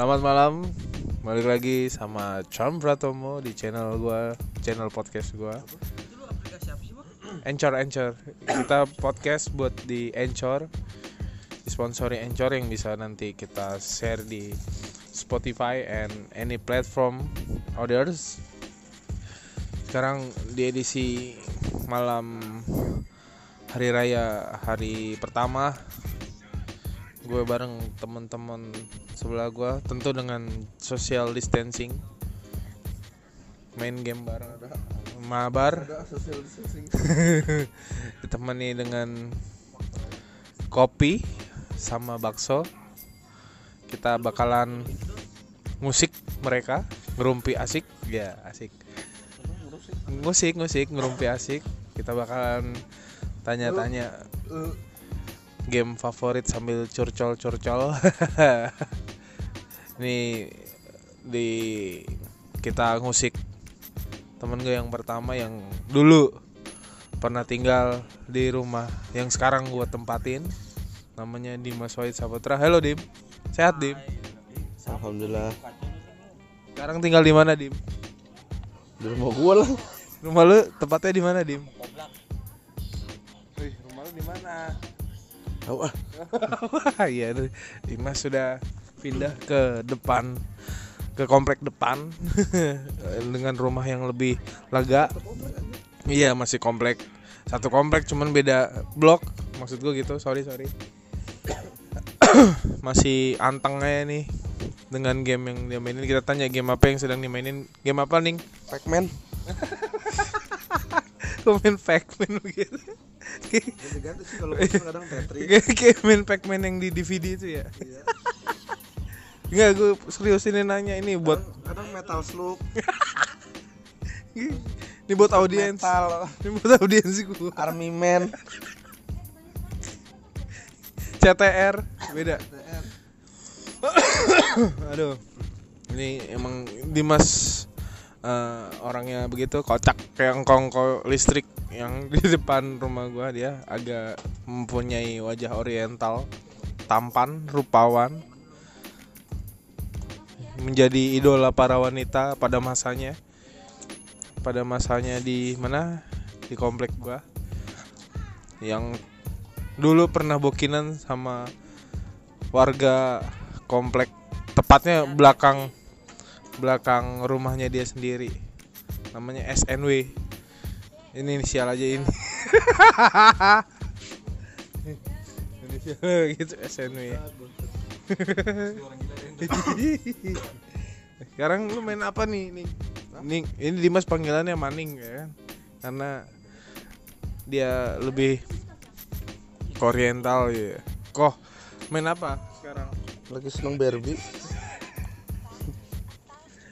Selamat malam, balik lagi sama Cham Pratomo di channel gua, channel podcast gua. Anchor, Anchor. Kita podcast buat di Anchor, disponsori Anchor yang bisa nanti kita share di Spotify and any platform others. Sekarang di edisi malam hari raya hari pertama gue bareng teman-teman sebelah gue tentu dengan social distancing. Main game bareng. Mabar. Ditemani dengan kopi sama bakso. Kita bakalan musik mereka ngerumpi asik. Ya asik. Musik musik ngerumpi asik. Kita bakalan tanya-tanya game favorit sambil curcol curcol ini di kita ngusik temen gue yang pertama yang dulu pernah tinggal di rumah yang sekarang gue tempatin. Namanya Dimas Wahid Saputra. Halo Dim. Sehat Dim? Alhamdulillah. Sekarang tinggal di mana Dim? Di rumah gua lah. Rumah lu tempatnya di mana Dim? Wih, rumah lu di mana tahu ah. Iya Dimas sudah pindah ke depan ke komplek depan. Dengan rumah yang lebih lega. Iya masih komplek. Satu komplek cuman beda blok. Maksud gue gitu. Sorry sorry. Masih anteng aja nih dengan game yang dia mainin. Kita tanya game apa yang sedang dimainin. Game apa nih Pacman. Komen Pac-Man begitu ganti sih kalau kadang Tetris Kayak kayak main Pac-Man yang di DVD itu ya Enggak, gue serius ini nanya ini buat kadang Metal Slug ini buat audiens. Metal Ini buat audiens gue. Army Man CTR beda. Aduh. Ini emang Dimas eh, orangnya begitu kocak kayak kongko listrik yang di depan rumah gua dia agak mempunyai wajah oriental, tampan, rupawan. Menjadi idola para wanita pada masanya. Pada masanya di mana? Di komplek gua. Yang dulu pernah bokinan sama warga komplek tepatnya belakang belakang rumahnya dia sendiri namanya SNW ini inisial aja ini inisial gitu SNW sekarang lu main apa nih nih nih ini Dimas panggilannya Maning ya kan? Karena dia lebih oriental ya. Kok main apa sekarang? Lagi seneng Barbie.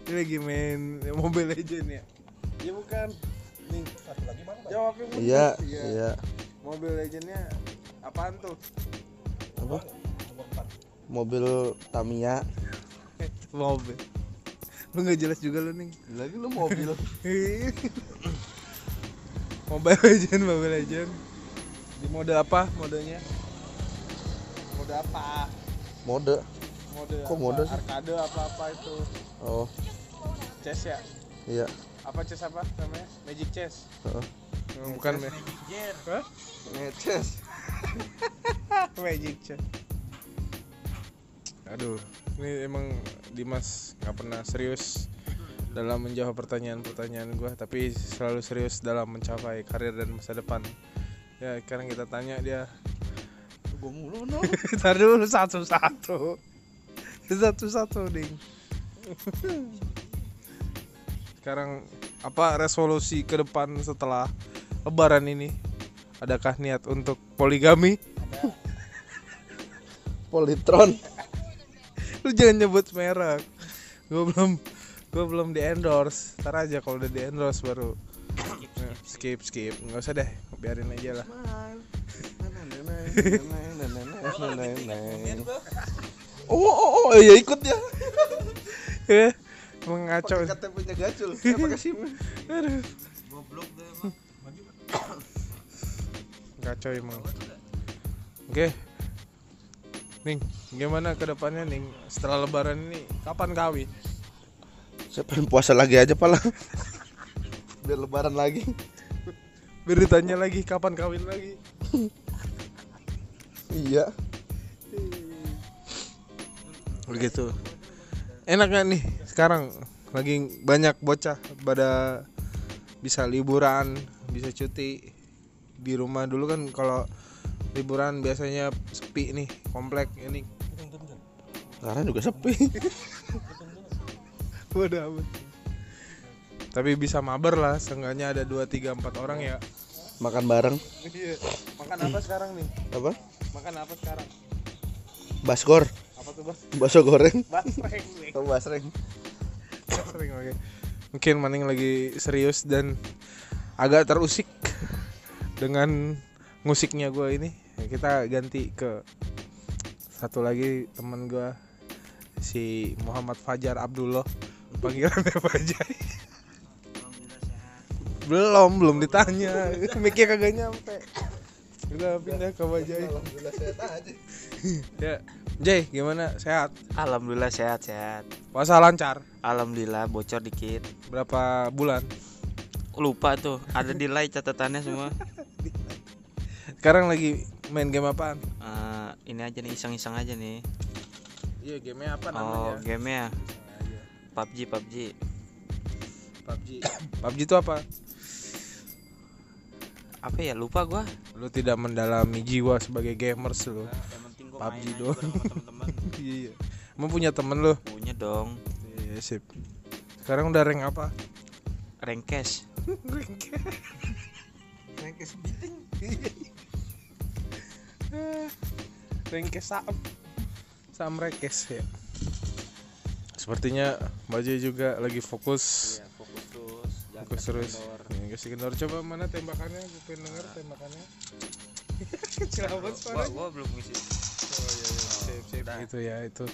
Ini lagi main Mobile Legend ya? Iya bukan nih jawabnya bener. iya iya. Mobile Legendnya apaan tuh? Apa? Mobil Tamiya. Mobil. Lu nggak jelas juga lu nih lagi lu mobil. Mobile Legend Mobile Legend. Di mode apa modenya? Mode apa? Mode. Mode Kok apa? mode sih? arcade apa apa itu. Oh. Chess ya? Iya apa chess apa namanya? Magic chess. Heeh. Oh, bukan ma- Hah? ngeces magic chess. Aduh ini emang Dimas nggak pernah serius dalam menjawab pertanyaan-pertanyaan gue tapi selalu serius dalam mencapai karir dan masa depan. Ya sekarang kita tanya dia. Gua mulu no. Ntar dulu satu-satu. Satu-satu ding Sekarang apa resolusi ke depan setelah lebaran ini? Adakah niat untuk poligami? Politron. Lu jangan nyebut merek. Gue belum Gue belum di endorse Ntar aja kalau udah di endorse baru. Skip skip nggak usah deh biarin aja lah. Oh oh oh ya ikut ya Mengaco pakai KTP-nya gacul ya pakai SIM Aduh. Kacau emang. Oke. Ning, gimana ke depannya Ning? Setelah lebaran ini kapan kawin? Saya pengen puasa lagi aja pala. Biar lebaran lagi. Beritanya lagi kapan kawin lagi? Iya. Begitu. Enak gak nih sekarang lagi banyak bocah pada bisa liburan, bisa cuti di rumah dulu kan kalau liburan biasanya sepi nih komplek ini Sekarang juga sepi. Waduh amat. Tapi bisa mabar lah, seenggaknya ada 2 3 4 orang ya. Makan bareng. Iya. Makan apa sekarang nih? Apa? Makan apa sekarang? Baskor. Apa tuh, Bos? Bakso goreng. Basreng. Oh, basreng. Basreng oke. Mungkin Maning lagi serius dan agak terusik dengan musiknya gue ini. Kita ganti ke satu lagi teman gue si Muhammad Fajar Abdullah panggilannya Fajai belum belum ditanya mikir kagak nyampe udah pindah ke Bajai Alhamdulillah sehat aja. ya Jay gimana sehat Alhamdulillah sehat sehat. Puasa lancar Alhamdulillah bocor dikit. berapa bulan Lupa tuh ada delay catatannya semua. sekarang lagi main game apaan Eh, ini aja nih iseng-iseng aja nih. iya gamenya apa Oh game ya PUBG PUBG. PUBG PUBG itu apa Apa ya lupa gua. lu tidak mendalami jiwa sebagai gamers lu gua PUBG doang. temen-temen. iya emang punya temen lu Punya dong. iya sip. Sekarang udah rank apa? Rank cash. rank beating rank saham. Saham rekes ya. Sepertinya Bajai juga lagi fokus. Iya, fokus terus. fokus terus. ya, kasih kendor. Coba mana tembakannya? Gue pengen denger tembakannya. Kecil amat Gua, suaranya. gua belum ngisi. Oh iya, iya. Sip, sip. Udah. Itu ya itu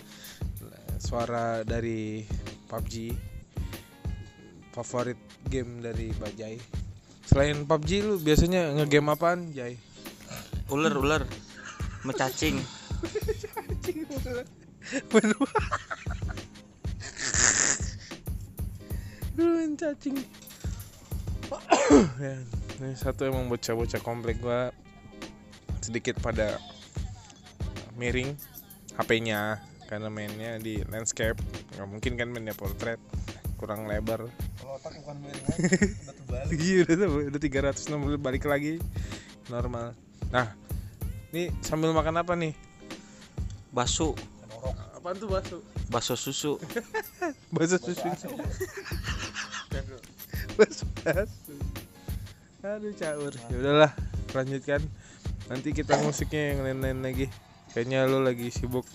suara dari PUBG favorit game dari Bajai. Selain PUBG lu biasanya ngegame apaan, Jai? Ular ular. Mecacing. Bener. Dulu cacing. ya, ini satu emang bocah-bocah komplek gua sedikit pada miring HP-nya karena mainnya di landscape. Nggak mungkin kan mainnya portrait kurang lebar. Kalau otak bukan main udah terbalik. iya udah udah 360 balik lagi normal. Nah ini sambil makan apa nih? Basu. apaan tuh bakso? Baso susu. bakso susu. Bakso bakso. Aduh caur. Ya udahlah lanjutkan. Nanti kita musiknya yang lain-lain lagi. Kayaknya lu lagi sibuk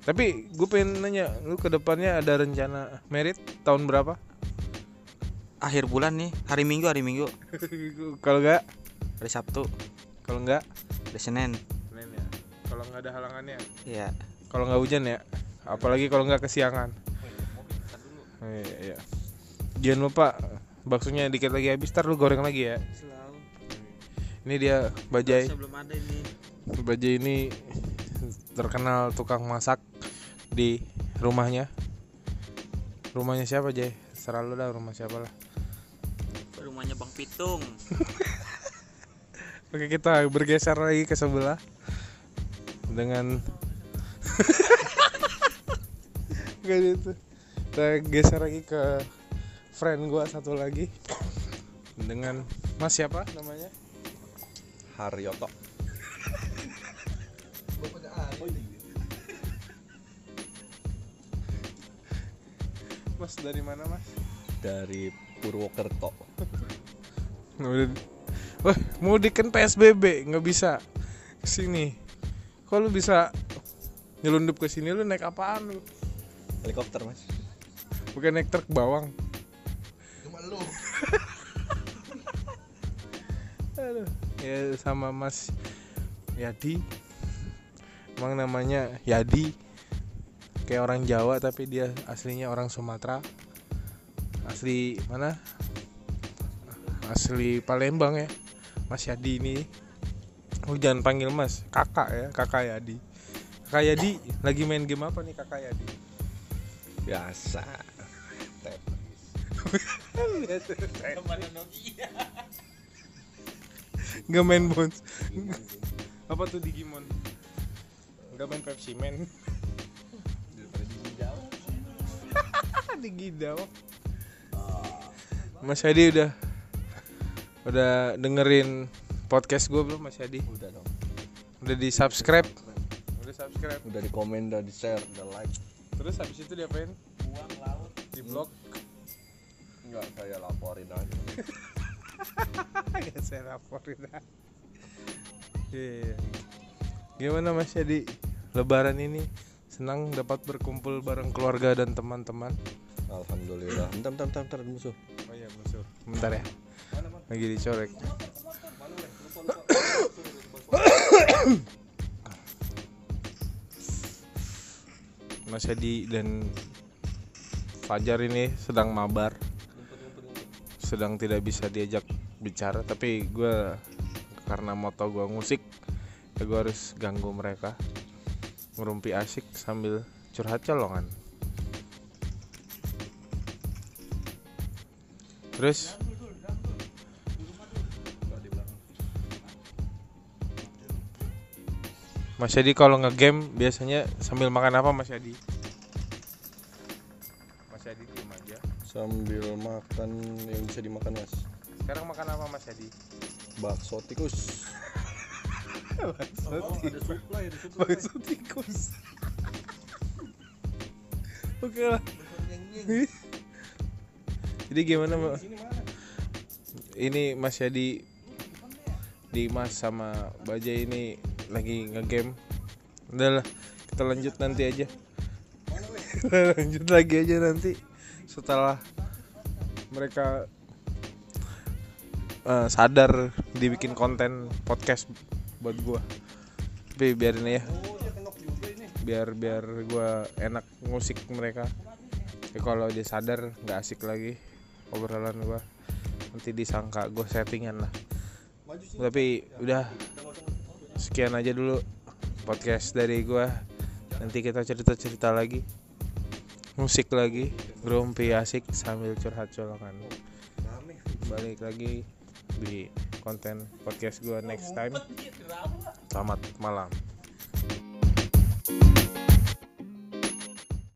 tapi gue pengen nanya lu ke depannya ada rencana merit tahun berapa? Akhir bulan nih, hari Minggu hari Minggu. kalau enggak Hari Sabtu, kalau enggak hari Senin. Senin ya. Kalau nggak ada halangannya? Iya. kalau nggak hujan ya? Apalagi kalau nggak kesiangan. Iya, iya. jangan lupa baksonya dikit lagi habis ntar lu goreng lagi ya. Ini dia bajai. Sebelum ada ini. bajai ini terkenal tukang masak di rumahnya rumahnya siapa Jay serah lu dah rumah siapa lah Rumahnya Bang Pitung. oke kita bergeser lagi ke sebelah dengan Gak gitu kita geser lagi ke friend gua satu lagi dengan mas siapa namanya Haryoto. Bapaknya Ali. Mas dari mana mas Dari Purwokerto. Wah mudik kan PSBB nggak bisa ke sini. Kok lu bisa nyelundup ke sini lu naik apaan lu? Helikopter, Mas. Bukan naik truk bawang. Cuma lu. Aduh. Ya sama Mas Yadi. Emang namanya Yadi. Kayak orang Jawa tapi dia aslinya orang Sumatera. Asli mana? Asli Palembang ya. Mas Yadi ini. Oh jangan panggil Mas, kakak ya, kakak Yadi. Kakak Yadi lagi main game apa nih Kakak Yadi? Biasa. Gak main Bones. apa tuh Digimon? Gak main Pepsi Man. Digidau. Mas Yadi udah udah dengerin podcast gue belum Mas Yadi? Udah dong. Udah di subscribe? Udah subscribe. Udah di komen, udah di share, udah like. Terus habis itu diapain? Buang laut. Di blog? Enggak, saya laporin aja. Gak saya laporin Iya. Gimana Mas Yadi? Lebaran ini senang dapat berkumpul bareng keluarga dan teman-teman. Alhamdulillah. Bentar, bentar, bentar, bentar, musuh. Oh iya musuh. Bentar ya. Lagi dicorek. Mas Yadi dan Fajar ini sedang mabar sedang tidak bisa diajak bicara tapi gue karena moto gue musik ya gue harus ganggu mereka ngerumpi asik sambil curhat colongan terus Mas Yadi kalau ngegame biasanya sambil makan apa Mas Yadi? Mas Yadi diem aja. Sambil makan yang bisa dimakan, Mas. Sekarang makan apa Mas Yadi? Bakso tikus. Bakso tikus. Oke lah. Jadi gimana Mbak? Ini Mas Yadi Dimas sama Bajai ini lagi ngegame. Udah lah, kita lanjut nanti aja. Lanjut lagi aja nanti setelah mereka eh, sadar dibikin konten podcast buat gua. Tapi biarin ya. Biar biar gua enak musik mereka. Ya kalau dia sadar nggak asik lagi obrolan gua. Nanti disangka gue settingan lah. Tapi udah sekian aja dulu podcast dari gua. Nanti kita cerita-cerita lagi. Musik lagi, grumpi asik sambil curhat colongan. Balik lagi di konten podcast gua next time. Selamat malam.